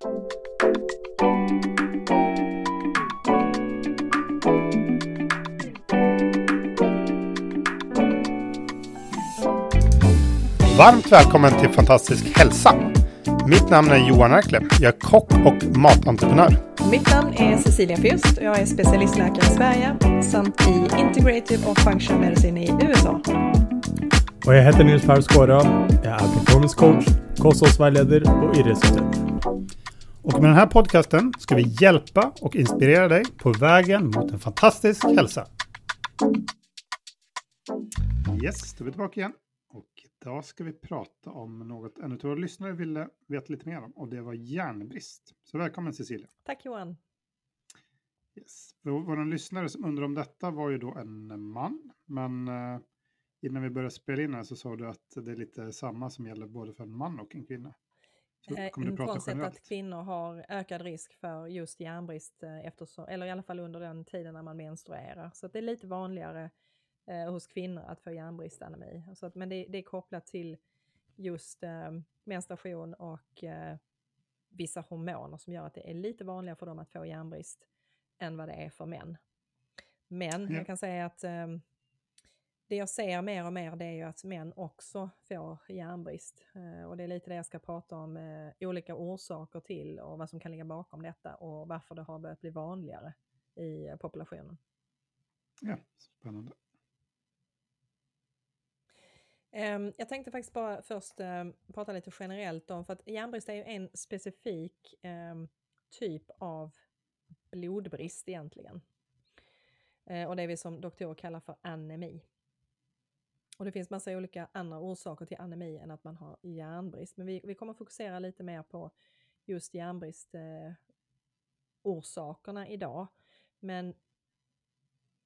Varmt välkommen till Fantastisk hälsa. Mitt namn är Johan Erkle. Jag är kock och matentreprenör. Mitt namn är Cecilia Fürst och jag är specialistläkare i Sverige samt i Integrative och Functional Medicine i USA. Och jag heter Nils Per Skåra. Jag är performance coach, kosthållsvägledare och idrottsutöver. Och med den här podcasten ska vi hjälpa och inspirera dig på vägen mot en fantastisk hälsa. Yes, då är vi tillbaka igen. Och idag ska vi prata om något en av våra lyssnare ville veta lite mer om. Och det var järnbrist. Så välkommen Cecilia. Tack Johan. Yes. Vår lyssnare som undrar om detta var ju då en man. Men eh, innan vi började spela in här så sa du att det är lite samma som gäller både för en man och en kvinna. Eh, frånsett att kvinnor har ökad risk för just järnbrist, eh, eftersom, eller i alla fall under den tiden när man menstruerar. Så det är lite vanligare eh, hos kvinnor att få järnbristanemi. Så att, men det, det, är kopplat till just eh, menstruation och eh, vissa hormoner som gör att det är lite vanligare för dem att få järnbrist än vad det är för män. Men ja. jag kan säga att eh, det jag ser mer och mer det är ju att män också får järnbrist. Eh, och det är lite det jag ska prata om, eh, olika orsaker till och vad som kan ligga bakom detta och varför det har börjat bli vanligare i eh, populationen. Ja, spännande. Ehm, jag tänkte faktiskt bara först prata lite generellt om, för att järnbrist är ju en specifik ehm, typ av blodbrist egentligen. Och det är vi som doktorer kallar för anemi. Och det finns massa olika andra orsaker till anemi än att man har järnbrist. Men vi, vi kommer fokusera lite mer på just järnbrist eh, orsakerna idag. Men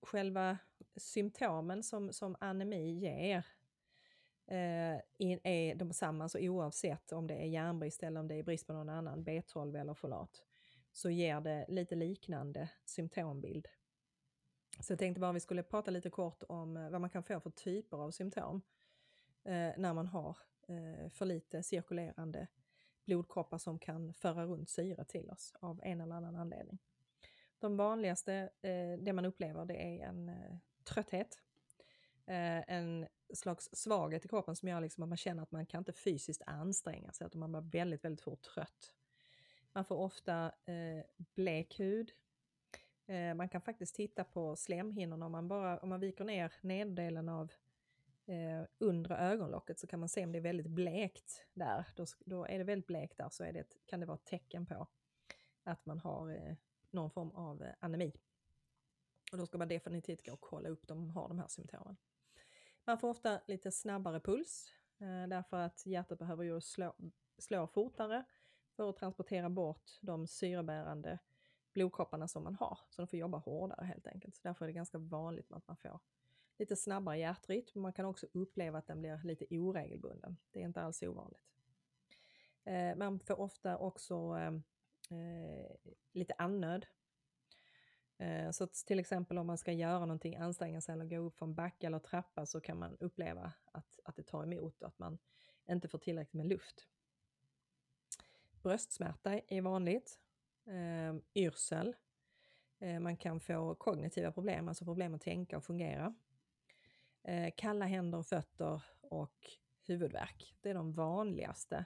själva symptomen som, som anemi ger eh, är de samma, så oavsett om det är järnbrist eller om det är brist på någon annan, B12 eller folat, så ger det lite liknande symptombild. Så jag tänkte bara vi skulle prata lite kort om eh, vad man kan få för typer av symptom eh, när man har eh, för lite cirkulerande blodkroppar som kan föra runt syre till oss av en eller annan anledning. De vanligaste, eh, det man upplever, det är en eh, trötthet, eh, en slags svaghet i kroppen som gör liksom att man känner att man kan inte fysiskt anstränga sig, att man blir väldigt, väldigt fort trött. Man får ofta eh, blek hud, Eh, man kan faktiskt titta på slemhinnorna om man bara, om man viker ner neddelen av eh, undre ögonlocket så kan man se om det är väldigt blekt där. Då, då är det väldigt blekt där så är det kan det vara ett tecken på att man har eh, någon form av eh, anemi. Och då ska man definitivt gå och kolla upp om de har de här symptomen. Man får ofta lite snabbare puls eh, därför att hjärtat behöver ju slå, slå fortare för att transportera bort de syrebärande blodkropparna som man har. Så de får jobba hårdare helt enkelt. Så därför är det ganska vanligt att man får lite snabbare hjärtrytm. Man kan också uppleva att den blir lite oregelbunden. Det är inte alls ovanligt. Eh, man får ofta också ehm, eh, lite andnöd. Eh, så till exempel om man ska göra någonting, anstränga sig eller gå upp för en backe eller trappa så kan man uppleva att, att det tar emot och att man inte får tillräckligt med luft. Bröstsmärta är vanligt eh, yrsel. Eh, man kan få kognitiva problem, alltså problem att tänka och fungera. Eh, kalla händer och fötter och huvudvärk. Det är de vanligaste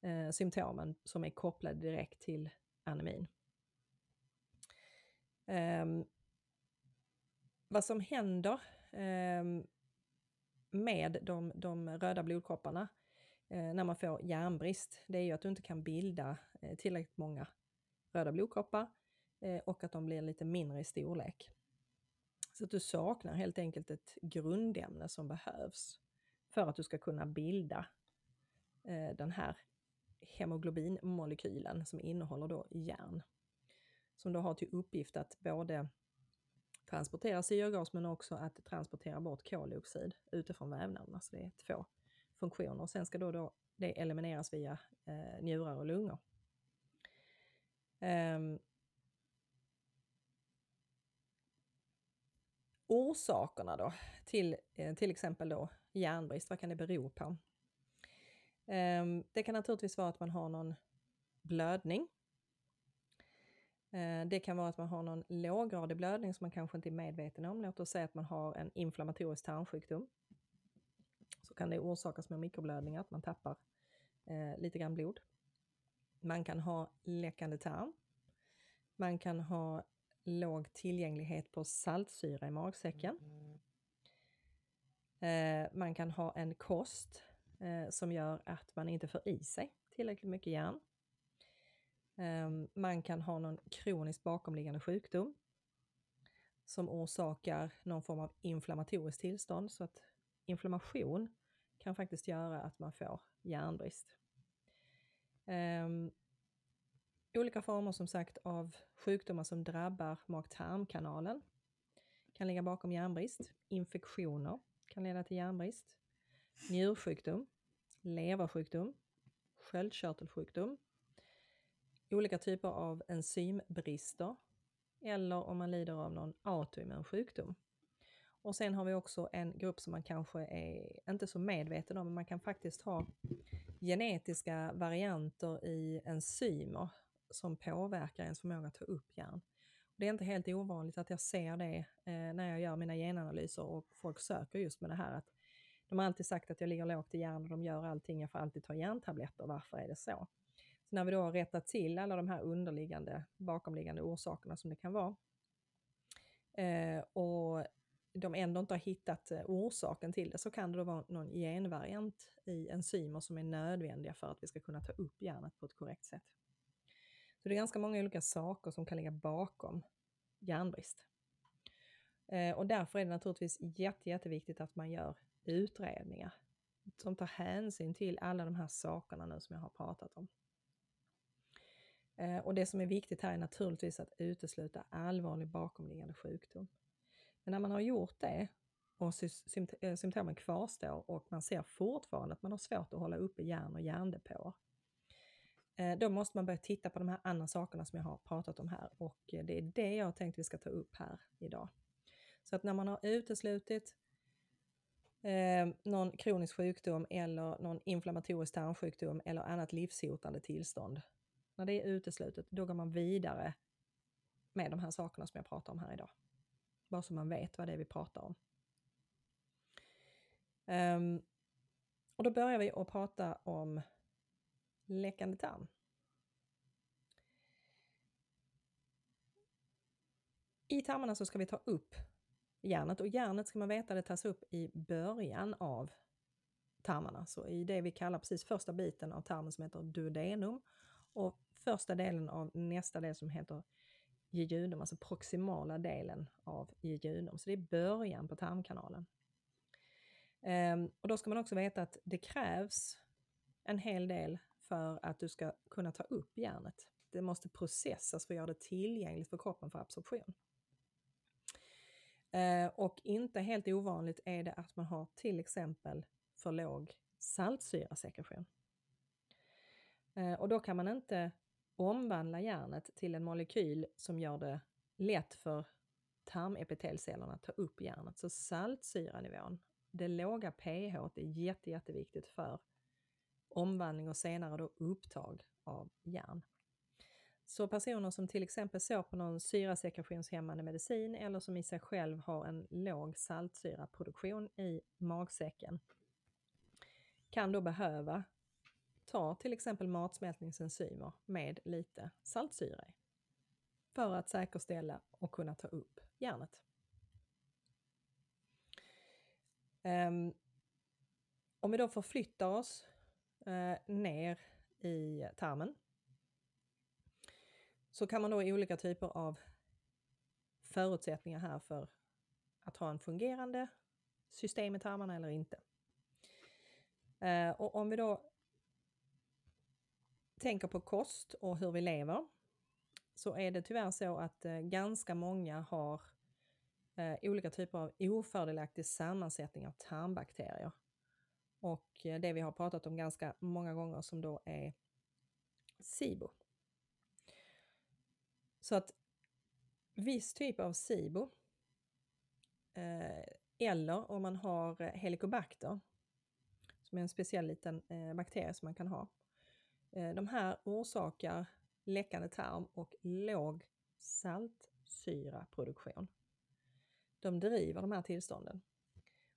eh, symptomen som är kopplade direkt till anemin. Ehm, vad som händer ehm, med de, de, röda blodkropparna eh, när man får järnbrist, det är ju att du inte kan bilda eh, tillräckligt många röda blodkroppar eh, och att de blir lite mindre i storlek. Så att du saknar helt enkelt ett grundämne som behövs för att du ska kunna bilda eh, den här hemoglobinmolekylen som innehåller då järn. Som då har till uppgift att både transportera syrgas men också att transportera bort koldioxid utifrån vävnaderna. Så det är två funktioner. Och sen ska då, då det elimineras via eh, njurar och lungor. Um, orsakerna då till eh, till exempel då järnbrist, vad kan det bero på? Um, det kan naturligtvis vara att man har någon blödning. Uh, det kan vara att man har någon låggradig blödning som man kanske inte är medveten om. Låt oss säga att man har en inflammatorisk tarmsjukdom. Så kan det orsakas med mikroblödningar, att man tappar uh, lite grann blod. Man kan ha läckande tarm. Man kan ha låg tillgänglighet på saltsyra i magsäcken. Eh, man kan ha en kost eh, som gör att man inte får i sig tillräckligt mycket järn. Ehm, man kan ha någon kroniskt bakomliggande sjukdom som orsakar någon form av inflammatoriskt tillstånd. Så att inflammation kan faktiskt göra att man får järnbrist. Um, olika former som sagt av sjukdomar som drabbar mag-tarmkanalen kan ligga bakom järnbrist. Infektioner kan leda till järnbrist. Njursjukdom, leversjukdom, sköldkörtelsjukdom, olika typer av enzymbrister eller om man lider av någon autoimmun sjukdom. Och sen har vi också en grupp som man kanske är inte så medveten om, men man kan faktiskt ha genetiska varianter i enzymer som påverkar ens förmåga att ta upp järn. Det är inte helt ovanligt att jag ser det eh, när jag gör mina genanalyser och folk söker just med det här att de har alltid sagt att jag ligger lågt i järn och de gör allting, jag får alltid ta järntabletter, varför är det så? Så när vi då har rättat till alla de här underliggande, bakomliggande orsakerna som det kan vara eh, och de ändå inte har hittat eh, orsaken till det så kan det då vara någon genvariant i enzymer som är nödvändiga för att vi ska kunna ta upp järnet på ett korrekt sätt. Så det är ganska många olika saker som kan ligga bakom järnbrist. Eh, och därför är det naturligtvis jätte, jätteviktigt att man gör utredningar som tar hänsyn till alla de här sakerna nu som jag har pratat om. Eh, och det som är viktigt här är naturligtvis att utesluta allvarlig bakomliggande sjukdom. Men när man har gjort det och eh, symptomen kvarstår och man ser fortfarande att man har svårt att hålla uppe järn och järndepåer, eh, då måste man börja titta på de här andra sakerna som jag har pratat om här och eh, det är det jag tänkte vi ska ta upp här idag. Så att när man har uteslutit eh, någon kronisk sjukdom eller någon inflammatorisk tarmsjukdom eller annat livshotande tillstånd, när det är uteslutet, då går man vidare med de här sakerna som jag pratar om här idag. Bara så man vet vad det är vi pratar om. Um, och då börjar vi att prata om läckande tarm. I tarmarna så ska vi ta upp järnet och järnet ska man veta det tas upp i början av tarmarna, så i det vi kallar precis första biten av tarmen som heter duodenum och första delen av nästa del som heter jejunum, alltså proximala delen av jejunum. Så det är början på tarmkanalen. Ehm, och då ska man också veta att det krävs en hel del för att du ska kunna ta upp järnet. Det måste processas för att göra det tillgängligt för kroppen för absorption. Ehm, och inte helt ovanligt är det att man har till exempel för låg saltsyrasekretion. Ehm, och då kan man inte omvandla järnet till en molekyl som gör det lätt för tarmepitelcellerna att ta upp järnet. Så saltsyranivån, det låga pH är jätte, jätteviktigt för omvandling och senare då upptag av järn. Så personer som till exempel sår på någon syrasekretionshämmande medicin eller som i sig själv har en låg saltsyraproduktion i magsäcken kan då behöva ta till exempel matsmältningsenzymer med lite saltsyra i. För att säkerställa och kunna ta upp järnet. Ehm, om vi då förflyttar oss eh, ner i tarmen så kan man då i olika typer av förutsättningar här för att ha en fungerande system i tarmarna eller inte. Eh, och om vi då tänker på kost och hur vi lever så är det tyvärr så att eh, ganska många har eh, olika typer av ofördelaktig sammansättning av tarmbakterier. Och eh, det vi har pratat om ganska många gånger som då är SIBO. Så att viss typ av SIBO eller om man har helicobacter som är en speciell liten bakterie som man kan ha Eh, de här orsakar läckande tarm och låg saltsyraproduktion. De driver de här tillstånden.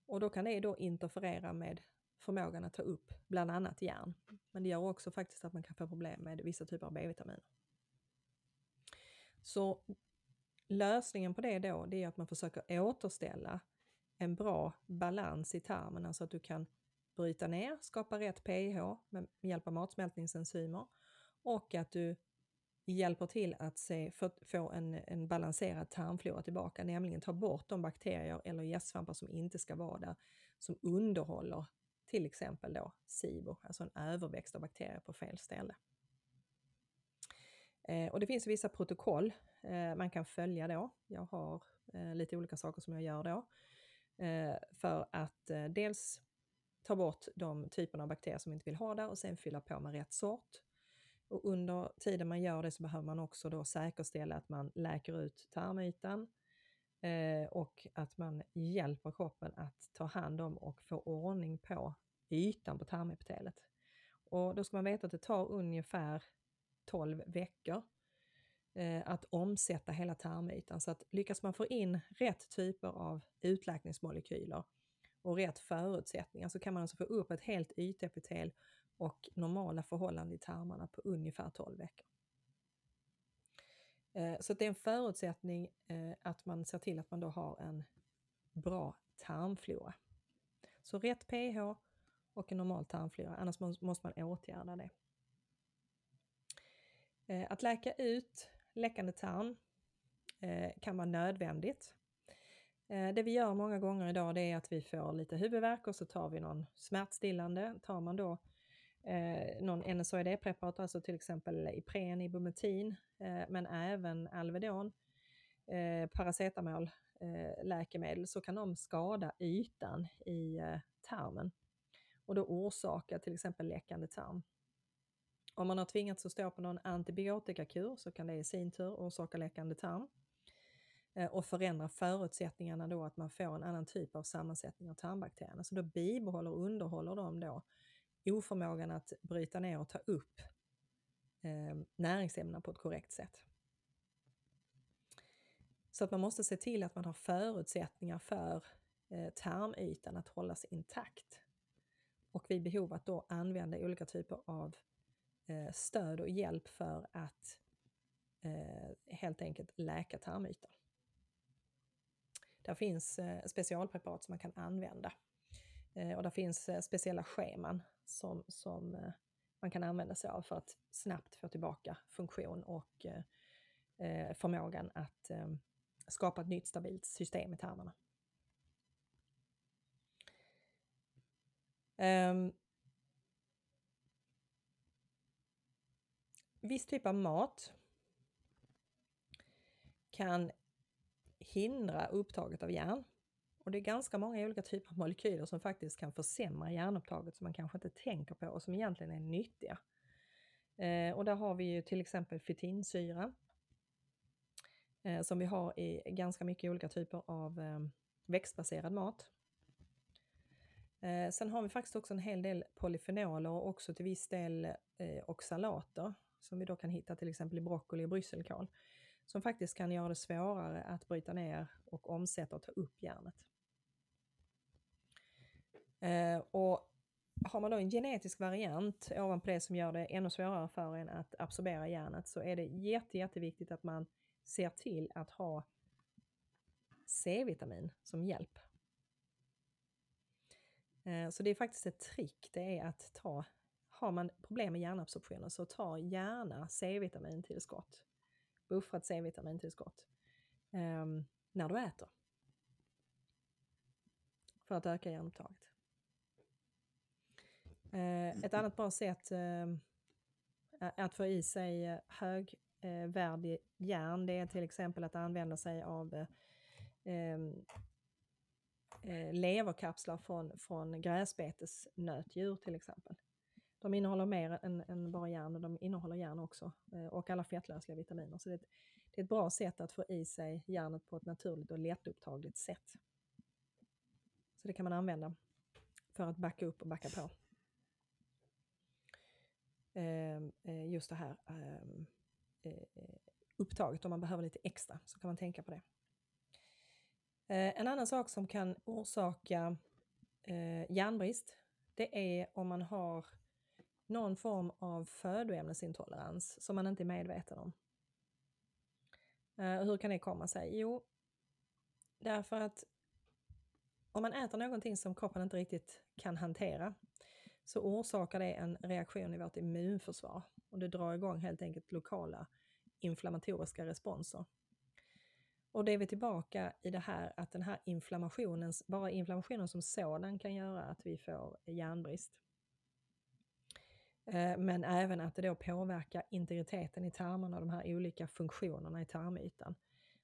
Och då kan det då interferera med förmågan att ta upp bland annat järn. Men det gör också faktiskt att man kan få problem med vissa typer av B-vitaminer. Så lösningen på det då, det är att man försöker återställa en bra balans i tarmen, alltså att du kan bryta ner, skapa rätt pH med hjälp av matsmältningsenzymer och att du hjälper till att se, för, få en, en balanserad tarmflora tillbaka, nämligen ta bort de bakterier eller gästsvampar som inte ska vara där, som underhåller till exempel då SIBO, alltså en överväxt av bakterier på fel ställe. Eh, och det finns vissa protokoll eh, man kan följa då. Jag har eh, lite olika saker som jag gör då. Eh, för att eh, dels ta bort de typerna av bakterier som vi inte vill ha där och sen fylla på med rätt sort. Och under tiden man gör det så behöver man också då säkerställa att man läker ut tarmytan eh, och att man hjälper kroppen att ta hand om och få ordning på ytan på tarmepitelet. Och då ska man veta att det tar ungefär 12 veckor eh, att omsätta hela tarmytan. Så att lyckas man få in rätt typer av utläkningsmolekyler och rätt förutsättningar så kan man alltså få upp ett helt ytepitel och normala förhållanden i tarmarna på ungefär 12 veckor. Eh, så det är en förutsättning eh, att man ser till att man då har en bra tarmflora. Så rätt pH och en normal tarmflora, annars måste man åtgärda det. Eh, att läka ut läckande tarm kan vara nödvändigt. Eh, det vi gör många gånger idag det är att vi får lite huvudvärk och så tar vi någon smärtstillande. Tar man då eh, någon NSAID-preparat, alltså till exempel Ipren, Ibumetin, eh, men även Alvedon, eh, paracetamol, eh, läkemedel, så kan de skada ytan i eh, tarmen och då orsaka till exempel läckande tarm. Om man har tvingats att stå på någon antibiotikakur så kan det i sin tur orsaka läckande tarm Eh, och förändra förutsättningarna då att man får en annan typ av sammansättning av tarmbakterierna. Så då bibehåller och underhåller de då oförmågan att bryta ner och ta upp eh, näringsämnena på ett korrekt sätt. Så att man måste se till att man har förutsättningar för eh, tarmytan att hållas intakt. Och vid behov att då använda olika typer av eh, stöd och hjälp för att eh, helt enkelt läka tarmytan. Där finns eh, specialpreparat som man kan använda. Eh, och där finns eh, speciella scheman som, som man kan använda sig av för att snabbt få tillbaka funktion och förmågan att skapa ett nytt stabilt system i tarmarna. Um, viss typ av mat kan hindra upptaget av järn. Och det är ganska många olika typer av molekyler som faktiskt kan försämra järnupptaget som man kanske inte tänker på och som egentligen är nyttiga. Eh, och där har vi ju till exempel fitinsyra eh, som vi har i ganska mycket olika typer av eh, växtbaserad mat. Eh, sen har vi faktiskt också en hel del polyfenoler och också till viss del eh, oxalater som vi då kan hitta till exempel i broccoli och brysselkål som faktiskt kan göra det svårare att bryta ner och omsätta och ta upp järnet. Eh, och har man då en genetisk variant ovanpå det som gör det ännu svårare för en att absorbera järnet så är det jätte, jätteviktigt att man ser till att ha C-vitamin som hjälp. Eh, så det är faktiskt ett trick, det är att ta, har man problem med järnabsorptionen så ta gärna C-vitamin. Buffrat C-vitamintillskott. Eh, när du äter. För att öka järnupptaget. Eh, ett annat bra sätt eh, att få i sig eh, högvärdig eh, järn det är till exempel att använda sig av eh, ehm, leverkapslar från, från gräsbetesnötdjur till exempel. De innehåller mer än, än bara järn och de innehåller järn också eh, och alla fettlösliga vitaminer. Så det är, ett, det är ett bra sätt att få i sig järnet på ett naturligt och lättupptagligt sätt. Så det kan man använda för att backa upp och backa på. Ehm, eh, just det här ehm, eh, upptaget. Om man behöver lite extra så kan man tänka på det. En annan sak som kan orsaka järnbrist, det är om man har någon form av födoämnesintolerans som man inte är medveten om. Eh, hur kan det komma sig? Jo, därför att om man äter någonting som kroppen inte riktigt kan hantera så orsakar det en reaktion i vårt immunförsvar och det drar igång helt enkelt lokala inflammatoriska responser. Och det är vi tillbaka i det här att den här inflammationen, bara inflammationen som sådan kan göra att vi får järnbrist. Eh, men även att det då påverkar integriteten i tarmarna och de här olika funktionerna i tarmytan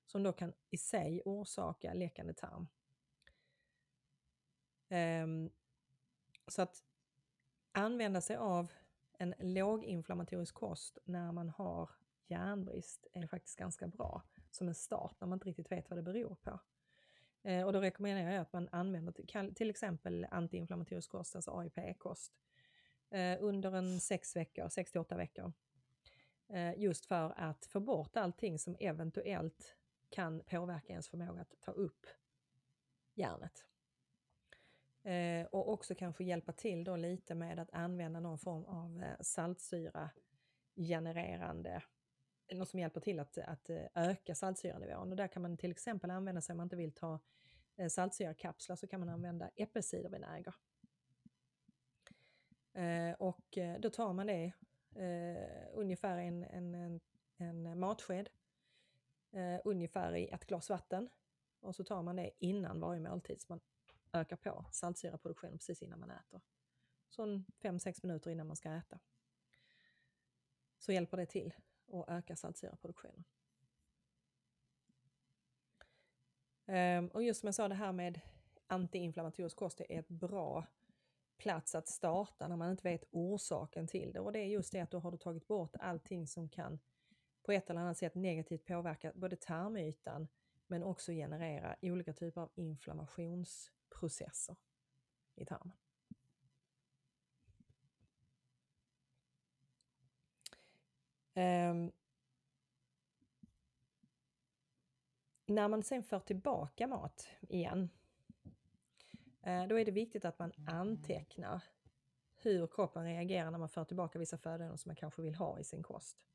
som då kan i sig orsaka läckande tarm. Ehm, så att använda sig av en låginflammatorisk kost när man har järnbrist är faktiskt ganska bra som en start när man inte riktigt vet vad det beror på. Eh, och då rekommenderar jag att man använder till, till exempel antiinflammatorisk kost, alltså AIP-kost, eh, under en sex veckor, sex till åtta veckor. Eh, just för att få bort allting som eventuellt kan påverka ens förmåga att ta upp järnet. Eh, och också kanske hjälpa till då lite med att använda någon form av eh, saltsyra genererande något som hjälper till att, att eh, öka saltsyranivån. Och där kan man till exempel använda sig, om man inte vill ta eh, saltsyrakapslar, så kan man använda äppelcidervinäger. Eh, och eh, då tar man det eh, ungefär en, en, en, en matsked, eh, ungefär i ett glas vatten. Och så tar man det innan varje måltid, så man ökar på saltsyraproduktionen precis innan man äter. Så 5-6 minuter innan man ska äta. Så hjälper det till att öka saltsyraproduktionen. Ehm, och just som jag sa, det här med antiinflammatorisk kost är ett bra plats att starta när man inte vet orsaken till det. Och det är just det att då har du tagit bort allting som kan på ett eller annat sätt negativt påverka både tarmytan men också generera olika typer av inflammationsprocesser i tarmen. Um, när man sen för tillbaka mat igen, Eh, då är det viktigt att man antecknar hur kroppen reagerar när man för tillbaka vissa födoämnen som man kanske vill ha i sin kost.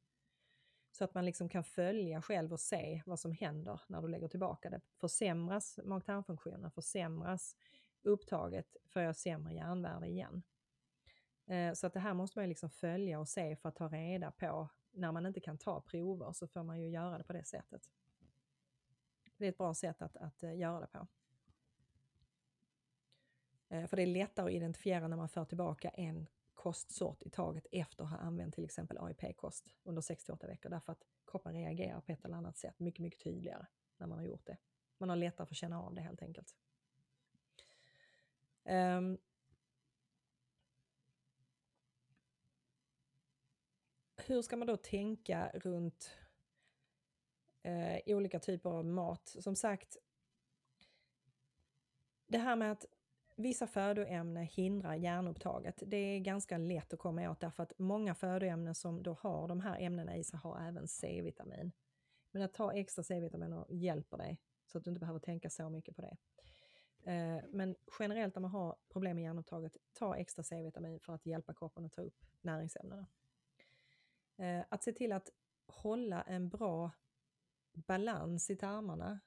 Så att man liksom kan följa själv och se vad som händer när du lägger tillbaka det. Försämras mag-tarmfunktionen, försämras upptaget, får jag sämre järnvärde igen. Eh, så att det här måste man liksom följa och se för att ta reda på när man inte kan ta prover så får man ju göra det på det sättet. Det är ett bra sätt att, att eh, göra det på. Eh, för det är lättare att identifiera när man för tillbaka en kostsort i taget efter att ha använt till exempel AIP-kost under 6-8 veckor. Därför att kroppen reagerar på ett eller annat sätt mycket, mycket tydligare när man har gjort det. Man har lättare för att känna av det helt enkelt. Um, hur ska man då tänka runt eh, olika typer av mat? Som sagt, det här med att vissa födoämnen hindrar järnupptaget, det är ganska lätt att komma åt därför att många födoämnen som då har de här ämnena i sig har även C-vitamin. Men att ta extra C-vitaminer hjälper dig så att du inte behöver tänka så mycket på det. Eh, men generellt om man har problem med järnupptaget, ta extra C-vitamin för att hjälpa kroppen att ta upp näringsämnena. Eh, att se till att hålla en bra balans i tarmarna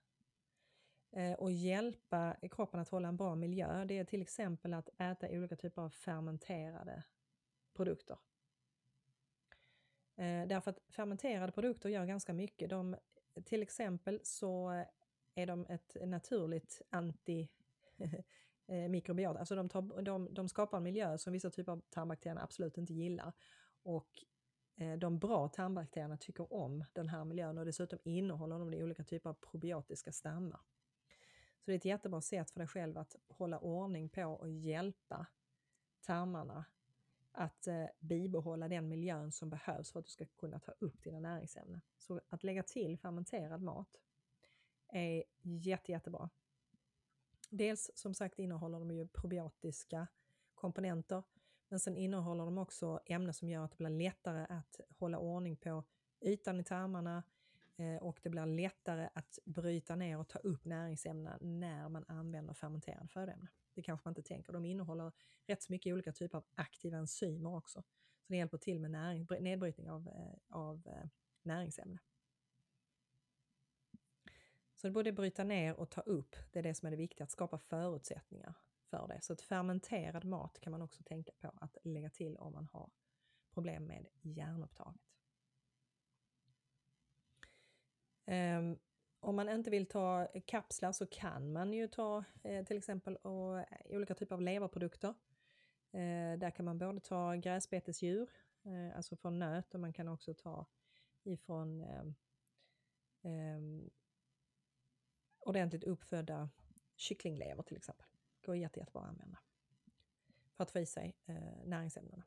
Eh, och hjälpa kroppen att hålla en bra miljö, det är till exempel att äta olika typer av fermenterade produkter. Eh, därför att fermenterade produkter gör ganska mycket. De, till exempel så är de ett naturligt anti-mikrobiot. Eh, alltså de, tar, de, de skapar en miljö som vissa typer av tarmbakterier absolut inte gillar. Och de bra tarmbakterierna tycker om den här miljön och dessutom innehåller de olika typer av probiotiska stammar. Så det är ett jättebra sätt för dig själv att hålla ordning på och hjälpa tarmarna att eh, bibehålla den miljön som behövs för att du ska kunna ta upp dina näringsämnen. Så att lägga till fermenterad mat är jätte, jättebra. Dels som sagt innehåller de ju probiotiska komponenter Men sen innehåller de också ämnen som gör att det blir lättare att hålla ordning på ytan i tarmarna eh, Eh, och det blir lättare att bryta ner och ta upp näringsämnena när man använder fermenterade födoämnen. Det kanske man inte tänker. De innehåller rätt så mycket olika typer av aktiva enzymer också. Så det hjälper till med näring, nedbrytning av, eh, av eh, näringsämnen. Så både bryta ner och ta upp, det är det som är det viktiga, att skapa förutsättningar för det. Så att fermenterad mat kan man också tänka på att lägga till om man har problem med järnupptaget. Um, om man inte vill ta kapslar så kan man ju ta eh, till exempel och, eh, olika typer av leverprodukter. Eh, där kan man både ta gräsbetesdjur, eh, alltså från nöt, och man kan också ta ifrån eh, ordentligt uppfödda kycklinglever till exempel. Går jätte, jättebra att använda för att få i sig eh, näringsämnena.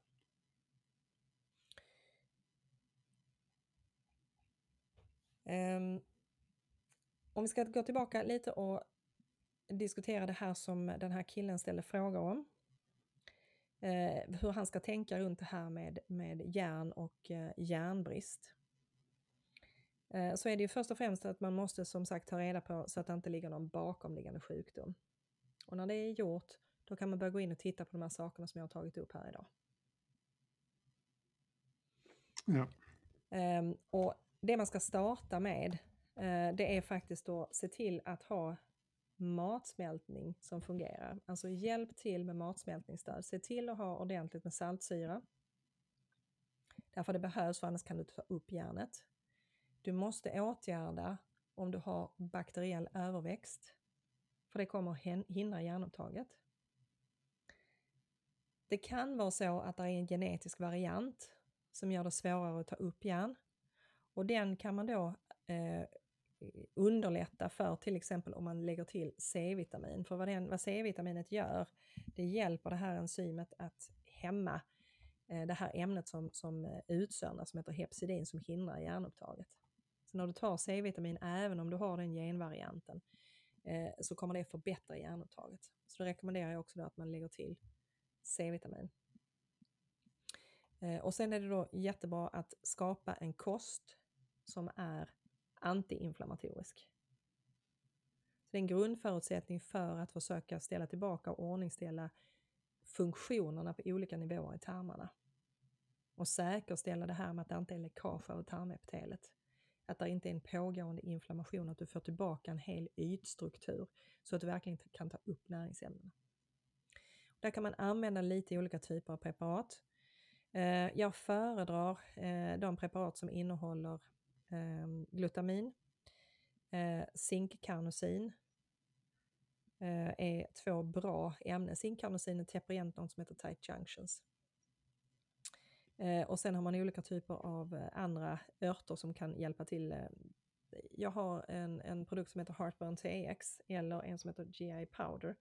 Om vi ska gå tillbaka lite och diskutera det här som den här killen ställde frågor om. Eh, hur han ska tänka runt det här med, med järn och eh, järnbrist. Eh, så är det ju först och främst att man måste som sagt ta reda på så att det inte ligger någon bakomliggande sjukdom. Och när det är gjort, då kan man börja gå in och titta på de här sakerna som jag har tagit upp här idag. Ja. Och det man ska starta med, eh, det är faktiskt att se till att ha matsmältning som fungerar. Alltså hjälp till med matsmältningsstöd. Se till att ha ordentligt med saltsyra. Därför det behövs, för annars kan du ta upp järnet. Du måste åtgärda om du har bakteriell överväxt, för det kommer hindra järnupptaget. Det kan vara så att det är en genetisk variant som gör det svårare att ta upp järn och den kan man då eh, underlätta för till exempel om man lägger till C-vitamin. För vad, vad C-vitaminet gör, det hjälper det här enzymet att hämma eh, det här ämnet som, som eh, utsöndras som heter hepsidin som hindrar järnupptaget. Så när du tar C-vitamin, även om du har den genvarianten, eh, så kommer det förbättra järnupptaget. Så då rekommenderar jag också att man lägger till C-vitamin. Eh, och sen är det då jättebra att skapa en kost som är antiinflammatorisk. Så det är en grundförutsättning för att försöka ställa tillbaka och ordningställa funktionerna på olika nivåer i tarmarna. Och säkerställa det här med att det inte är läckage över tarmepitelet att det inte är en pågående inflammation, att du får tillbaka en hel ytstruktur så att du verkligen kan ta upp näringsämnena. Där kan man använda lite olika typer av preparat. Eh, jag föredrar eh, de preparat som innehåller Ehm, glutamin, eh, zinkkarnosin, eh, är två bra ämnen. Zinkkarnosin täpper igen något som heter tight junctions. Eh, och sen har man olika typer av eh, andra örter som kan hjälpa till. Eh, jag har en, en produkt som heter Heartburn TX eller en som heter GI Powder.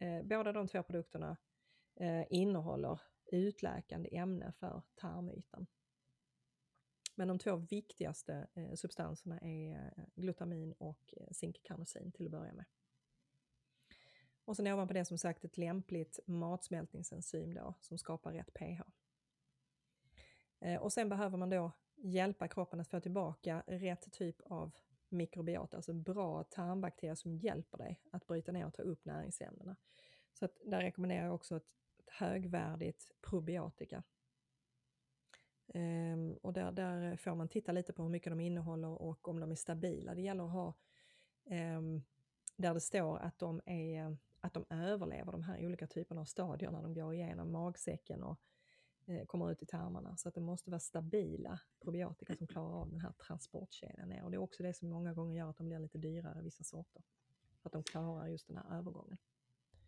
Eh, båda de två produkterna eh, innehåller utläkande ämne för tarmytan. Men de två viktigaste eh, substanserna är eh, glutamin och eh, zinkkarnosin till att börja med. Och sen ovanpå det som sagt ett lämpligt matsmältningsenzym då som skapar rätt pH. Eh, och sen behöver man då hjälpa kroppen att få tillbaka rätt typ av mikrobiota, alltså bra tarmbakterier som hjälper dig att bryta ner och ta upp näringsämnena. Så att där rekommenderar jag också ett, ett högvärdigt probiotika. Ehm, och där, där får man titta lite på hur mycket de innehåller och om de är stabila. Det gäller att ha ehm, där det står att de, är, att de överlever de här olika typerna av stadier när de går igenom magsäcken och Eh, kommer ut i tarmarna. Så att det måste vara stabila probiotika som klarar av den här transportkedjan ner. Och det är också det som många gånger gör att de blir lite dyrare, vissa sorter. För att de klarar just den här övergången.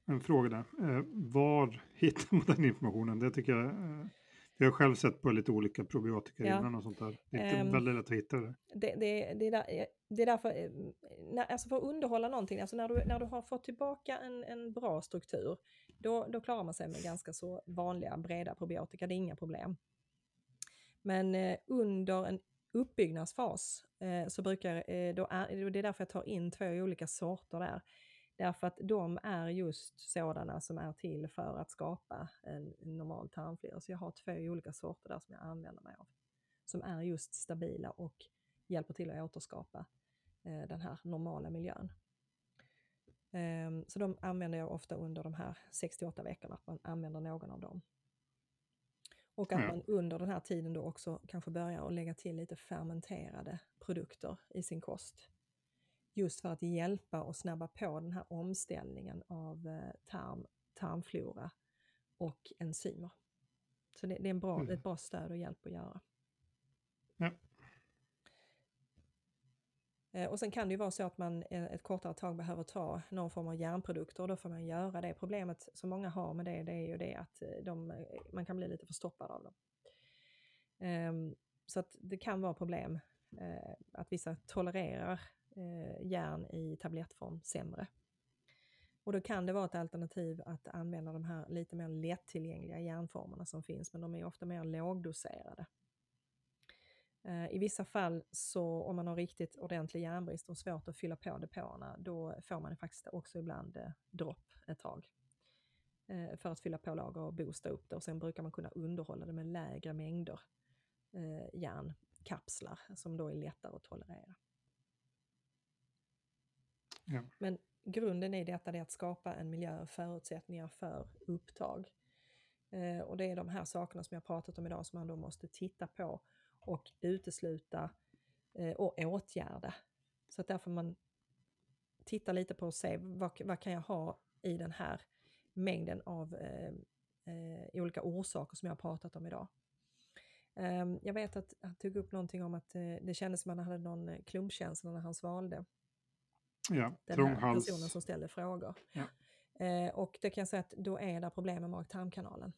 En fråga där. Eh, var hittar man den informationen? Det tycker jag eh, jag har själv sett på lite olika probiotika ja. innan och sånt där. Det är inte um, väldigt lätt att hitta det. Det, det, det, är, där, det är därför, eh, när, alltså för att underhålla någonting, alltså när du, när du har fått tillbaka en, en bra struktur, då, då klarar man sig med ganska så vanliga breda probiotika, det är inga problem. Men eh, under en uppbyggnadsfas eh, så brukar, eh, då är, det är därför jag tar in två olika sorter där. Därför att de är just sådana som är till för att skapa en normal tarmflora. Så jag har två olika sorter där som jag använder mig av. Som är just stabila och hjälper till att återskapa eh, den här normala miljön. Um, så de använder jag ofta under de här 68 veckorna, att man använder någon av dem. Och att ja. man under den här tiden då också kanske börjar att lägga till lite fermenterade produkter i sin kost. Just för att hjälpa och snabba på den här omställningen av eh, tarm, tarmflora och enzymer. Så det, det är en bra, mm. ett bra stöd och hjälp att göra. Ja. Eh, och sen kan det ju vara så att man eh, ett kortare tag behöver ta någon form av järnprodukter och då får man göra det. Problemet som många har med det, det är ju det att de, man kan bli lite förstoppad av dem. Um, så att det kan vara problem uh, att vissa tolererar eh, järn i tablettform sämre. Och då kan det vara ett alternativ att använda de här lite mer lättillgängliga järnformerna som finns, men de är ofta mer lågdoserade. Eh, I vissa fall, så om man har riktigt ordentlig järnbrist och svårt att fylla på depåerna, då får man faktiskt också ibland eh, dropp ett tag eh, för att fylla på lager och boosta upp det och sen brukar man kunna underhålla det med lägre mängder eh, järnkapslar som då är lättare att tolerera. Ja. Men grunden i detta är att skapa en miljö och förutsättningar för upptag. Eh, och det är de här sakerna som jag pratat om idag som man då måste titta på och utesluta eh, och åtgärda. Så att därför man tittar lite på och se vad, vad kan jag ha i den här mängden av eh, eh olika orsaker som jag har pratat om idag. Ehm, jag vet att han tog upp någonting om att eh, det kändes som att han hade någon eh, klumpkänsla när han svalde. Ja, den här personen som ställde frågor. Ja. Eh, och det kan jag säga att då är det problem med mag-tarmkanalen.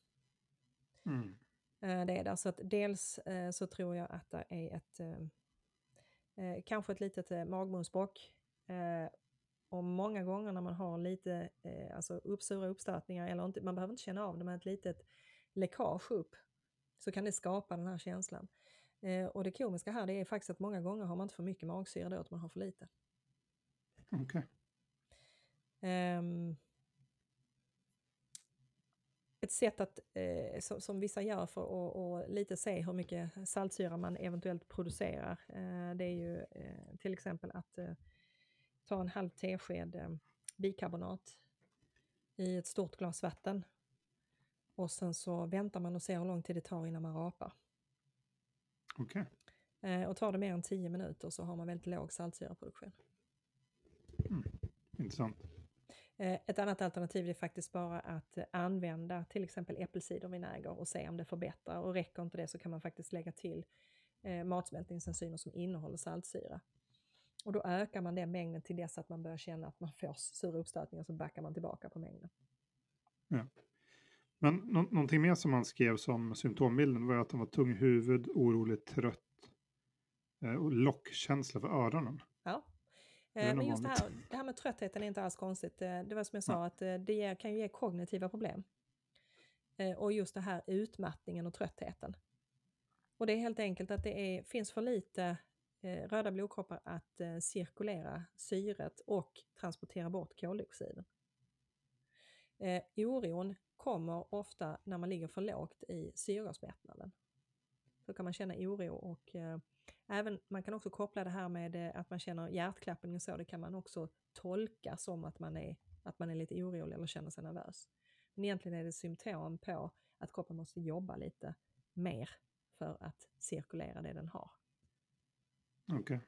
Mm. Det är det. Så att dels så tror jag att det är ett kanske ett litet magmunsbråck. Och många gånger när man har lite alltså uppsura uppstötningar, eller inte, man behöver inte känna av det, men ett litet läckage upp så kan det skapa den här känslan. Eh, och det komiska här det är faktiskt att många gånger har man inte för mycket magsyra då, att man har för lite. Okay. Um, ehm, ett sätt att, eh, som, som, vissa gör för att lite se hur mycket saltsyra man eventuellt producerar, eh, det är ju eh, till exempel att eh, ta en halv tesked eh, bikarbonat i ett stort glas vatten och sen så väntar man och ser hur lång tid det tar innan man rapar. Okej. Okay. Eh, och tar det mer än 10 minuter så har man väldigt låg saltsyraproduktion. Mm. Intressant. Eh, ett annat alternativ är faktiskt bara att använda till exempel äppelcidervinäger och se om det förbättrar. Och räcker inte det så kan man faktiskt lägga till eh, matsmältningsenzymer som innehåller saltsyra. Och då ökar man den mängden till dess att man börjar känna att man får sura uppstötningar så backar man tillbaka på mängden. Ja. Men nå någonting mer som han skrev som symptombilden var att han var tung i huvud, orolig, trött eh, och lockkänsla för öronen. Ja. Eh, men just det här, det här med tröttheten är inte alls konstigt. Eh, det var som jag sa, ja. att eh, det kan ju ge kognitiva problem. Och just det här utmattningen och tröttheten. Och det är helt enkelt att det är, finns för lite röda blodkroppar att cirkulera syret och transportera bort koldioxiden. Eh, oron kommer ofta när man ligger för lågt i syrgasmättnaden. Så kan man känna oro och även, man kan också koppla det här med eh, att man känner hjärtklappning och så, det kan man också tolka som att man är, att man är lite orolig eller känner sig nervös. Men egentligen är det symptom på att kroppen måste jobba lite mer för att cirkulera det den har. Okej. Okay.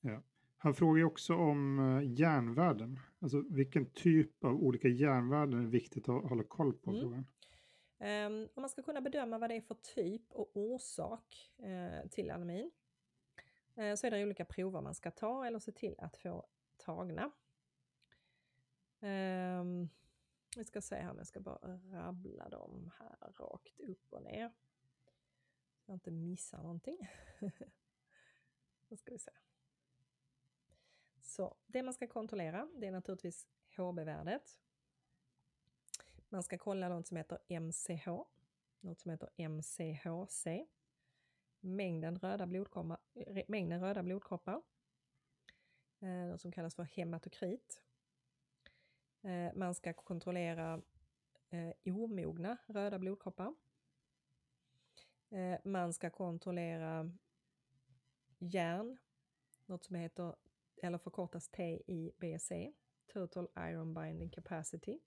Ja. Han frågar också om eh, järnvärden. Alltså vilken typ av olika järnvärden är viktigt att hålla koll på? Mm. Ehm, um, om man ska kunna bedöma vad det är för typ och orsak uh, till anemin uh, eh, så är det olika prover man ska ta eller se till att få tagna. Um, vi ska se här, jag ska bara rabbla dem här rakt upp och ner. Så jag inte missar någonting. Då ska vi se. Så det man ska kontrollera, det är naturligtvis HB-värdet. Man ska kolla något som heter MCH, något som heter MCHC, mängden röda blodkroppar, eh, mängden röda blodkroppar, eh, något som kallas för hematokrit. Eh, man ska kontrollera omogna röda blodkroppar. Man ska kontrollera järn, något som heter, eller förkortas TIBC, Total Iron Binding Capacity.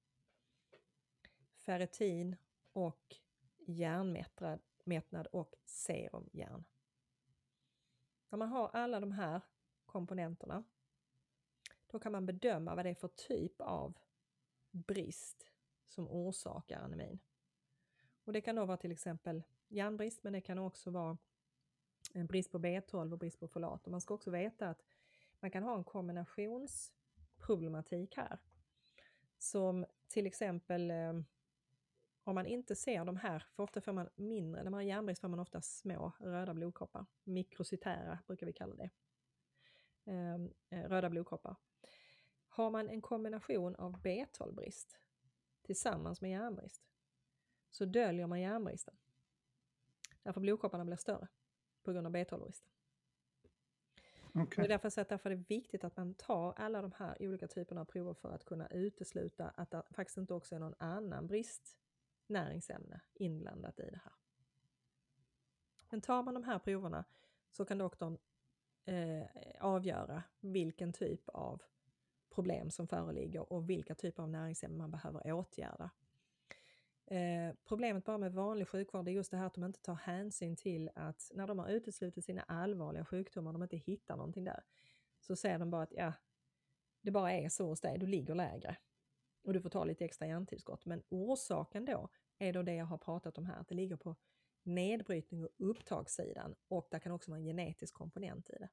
Ferritin och järnmättnad och serumjärn. När man har alla de här komponenterna, då kan man bedöma vad det är för typ av brist som orsakar anemin. Och det kan då vara till exempel järnbrist, men det kan också vara en brist på B12 och brist på folat. Och man ska också veta att man kan ha en kombinationsproblematik här. Som till exempel eh, om man inte ser de här, för ofta får man mindre, när man har järnbrist får man ofta små röda blodkroppar. Mikrocytära brukar vi kalla det. Ehm, eh, röda blodkroppar. Har man en kombination av B12-brist tillsammans med järnbrist så döljer man järnbristen. Därför blodkropparna blir större på grund av B12-bristen. Okay. Därför, att därför är det viktigt att man tar alla de här olika typerna av prover för att kunna utesluta att det faktiskt inte också är någon annan näringsämne inblandat i det här. Men tar man de här proverna så kan doktorn eh, avgöra vilken typ av problem som föreligger och vilka typer av näringsämnen man behöver åtgärda. Eh, problemet bara med vanlig sjukvård är just det här att de inte tar hänsyn till att när de har uteslutit sina allvarliga sjukdomar de inte hittar någonting där, så säger de bara att ja, det bara är så hos dig, du ligger lägre och du får ta lite extra järntillskott. Men orsaken då är då det jag har pratat om här, att det ligger på nedbrytning och upptagssidan och där kan också vara en genetisk komponent i det.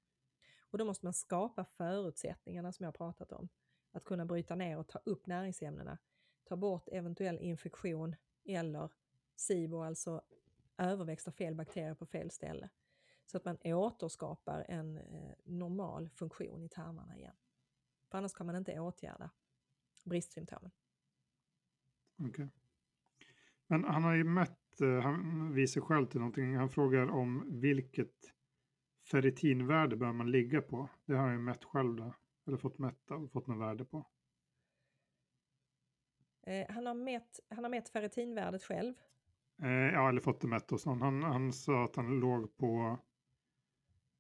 Och då måste man skapa förutsättningarna som jag pratat om. Att kunna bryta ner och ta upp näringsämnena, ta bort eventuell infektion eller SIBO, alltså överväxt av fel bakterier på fel ställe. Så att man återskapar en eh, normal funktion i tarmarna igen. För annars kan man inte åtgärda bristsymptomen. Okay. Men han har ju mätt, eh, han visar själv till någonting, han frågar om vilket ferritinvärde bör man ligga på? Det har jag mätt själv då. Eller fått mätta och fått något värde på. Eh, han, har mätt, han har mätt ferritinvärdet själv. Eh, ja, eller fått det mätt hos någon. Han, han sa att han låg på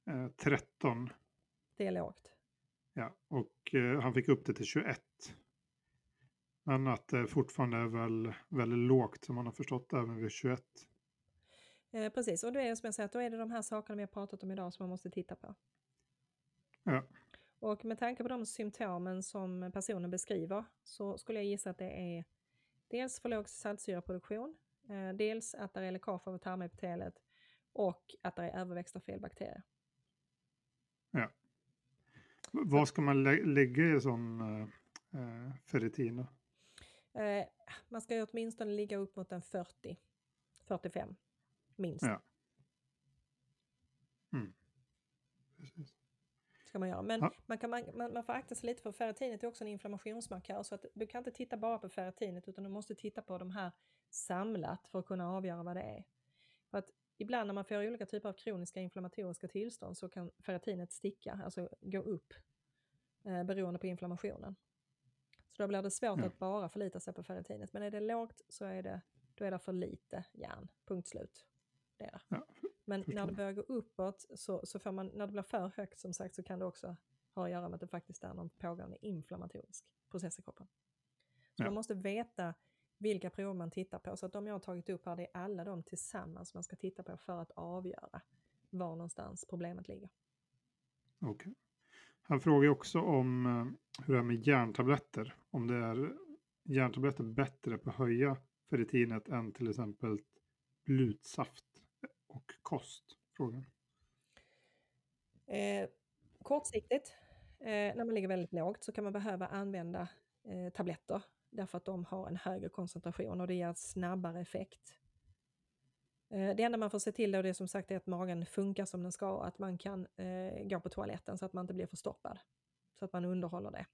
eh, 13. Det är lågt. Ja, och eh, han fick upp det till 21. Men att det fortfarande är väl väldigt lågt som man har förstått även vid 21. Eh, precis, och då är det som jag säger, då är det de här sakerna vi har pratat om idag som man måste titta på. Ja. Och med tanke på de symptomen som personen beskriver så skulle jag gissa att det är dels för låg saltsyraproduktion, eh, dels att det är läckage av tarmepitelet och att det är överväxt av fel bakterier. Ja. Vad ska man lä lägga i sån eh, ferritin då? Eh, man ska ju åtminstone ligga upp mot en 40, 45 minst. Ja. Mm. Precis. Ska man göra. Men Ja. man, kan, man, man, man får akta sig lite för ferritinet är också en inflammationsmarkör så att du kan inte titta bara på ferritinet utan du måste titta på de här samlat för att kunna avgöra vad det är. För att ibland när man får olika typer av kroniska inflammatoriska tillstånd så kan ferritinet sticka, alltså gå upp eh, beroende på inflammationen. Så då blir det svårt Ja. att bara förlita sig på ferritinet. Men är det lågt så är det, då är det för lite järn, punkt slut. Det är det. Ja, Men när det börjar gå uppåt, så, så får man, när det blir för högt som sagt, så kan det också ha att göra med att det faktiskt är någon pågående inflammatorisk process i kroppen. Så Ja. man måste veta vilka prover man tittar på. Så att de jag har tagit upp här, det är alla de tillsammans man ska titta på för att avgöra var någonstans problemet ligger. Okej. Han frågar också om eh, hur det är med järntabletter. Om det är järntabletter bättre på att höja ferritinet än till exempel blutsaft och kost? Frågan. Eh, kortsiktigt, eh, när man ligger väldigt lågt, så kan man behöva använda eh, tabletter därför att de har en högre koncentration och det ger snabbare effekt. Eh, det enda man får se till då det är som sagt är att magen funkar som den ska och att man kan eh, gå på toaletten så att man inte blir förstoppad. Så att man underhåller det.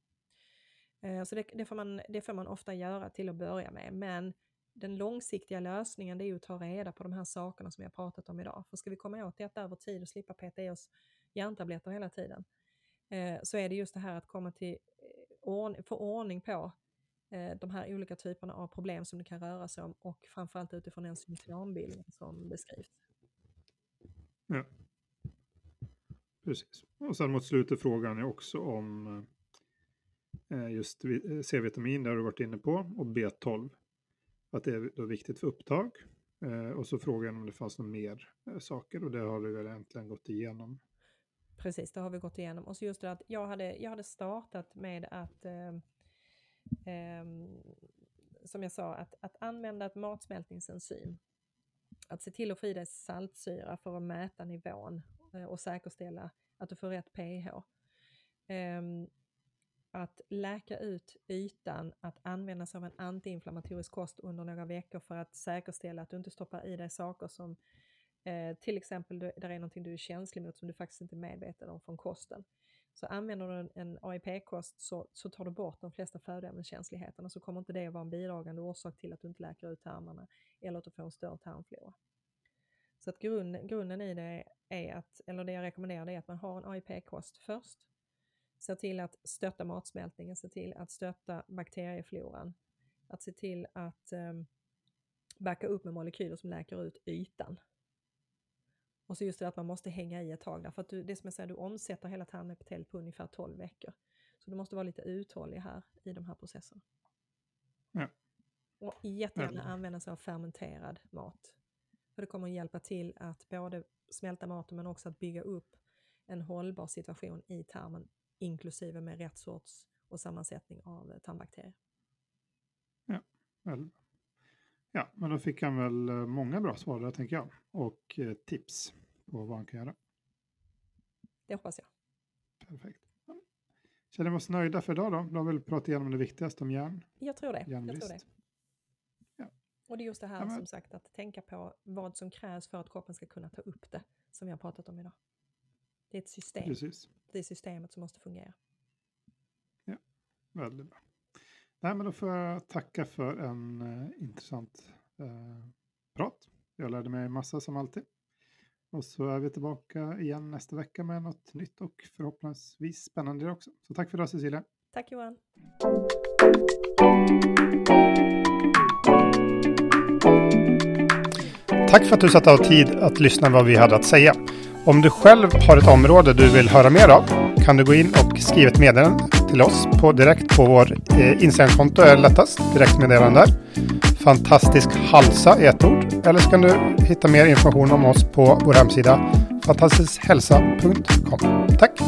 Eh, så det, det, får man, det får man ofta göra till att börja med. Men den långsiktiga lösningen det är ju att ta reda på de här sakerna som vi har pratat om idag. För ska vi komma åt detta över tid och slippa peta i oss järntabletter hela tiden, eh, så är det just det här att komma till eh, få ordning på de här olika typerna av problem som det kan röra sig om och framförallt utifrån den symptombild som beskrivs. Ja. Precis. Och sen mot slutet frågan är också om eh, just eh, C-vitamin, det har du varit inne på, och B12. Att det är då viktigt för upptag. Eh, Och så frågan om det fanns några mer eh, saker och det har vi väl äntligen gått igenom. Precis, det har vi gått igenom. Och så just det att jag hade, jag hade startat med att, eh, Ehm, som jag sa, att, att använda ett matsmältningsenzym. Att se till att få i dig saltsyra för att mäta nivån eh, och säkerställa att du får rätt pH. Ehm, att läka ut ytan, att använda sig av en antiinflammatorisk kost under några veckor för att säkerställa att du inte stoppar i dig saker som Eh, till exempel du- där är någonting du är känslig mot som du faktiskt inte är medveten om från kosten. Så använder du en, en AIP-kost så, så tar du bort de flesta födoämneskänsligheterna så kommer inte det att vara en bidragande orsak till att du inte läker ut tarmarna eller att du får en större tarmflora. Så att grund, grunden i det är att, eller det jag rekommenderar det är att man har en AIP-kost först. Se till att stötta matsmältningen, se till att stötta bakteriefloran. Att se till att um, backa upp med molekyler som läker ut ytan. Och så just det att man måste hänga i ett tag där, för att du, det som jag säger, du omsätter hela tarmepitelet på ungefär 12 veckor. Så du måste vara lite uthållig här i de här processerna. Ja. Och jättegärna Väldigt. använda sig av fermenterad mat. För det kommer att hjälpa till att både smälta maten men också att bygga upp en hållbar situation i tarmen inklusive med rätt sorts och sammansättning av eh, tarmbakterier. Väl. Ja, men då fick han väl eh, många bra svar där tänker jag. Och eh, tips på vad han kan göra. Det hoppas jag. Perfekt. Ja. Känner vi oss nöjda för idag då? Då har vi väl pratat igenom det viktigaste om järn. Jag tror det. Jag tror det. Ja. Och det är just det här Ja, men- som sagt att tänka på vad som krävs för att kroppen ska kunna ta upp det som vi har pratat om idag. Det är ett system. Precis. Det är systemet som måste fungera. Väldigt bra. Nej, men då får jag tacka för en eh, intressant eh, prat. Jag lärde mig massa som alltid. Och så är vi tillbaka igen nästa vecka med något nytt och förhoppningsvis spännande också. Så tack för idag Cecilia. Tack Johan! Tack för att du satte av tid att lyssna vad vi hade att säga. Om du själv har ett område du vill höra mer av kan du gå in och skriva ett meddelande till oss på direkt på vår eh, Instagramkonto är lättast. Direktmeddelande där. Fantastisk halsa i ett ord. Eller så kan du hitta mer information om oss på vår hemsida fantastiskhälsa.com. Tack!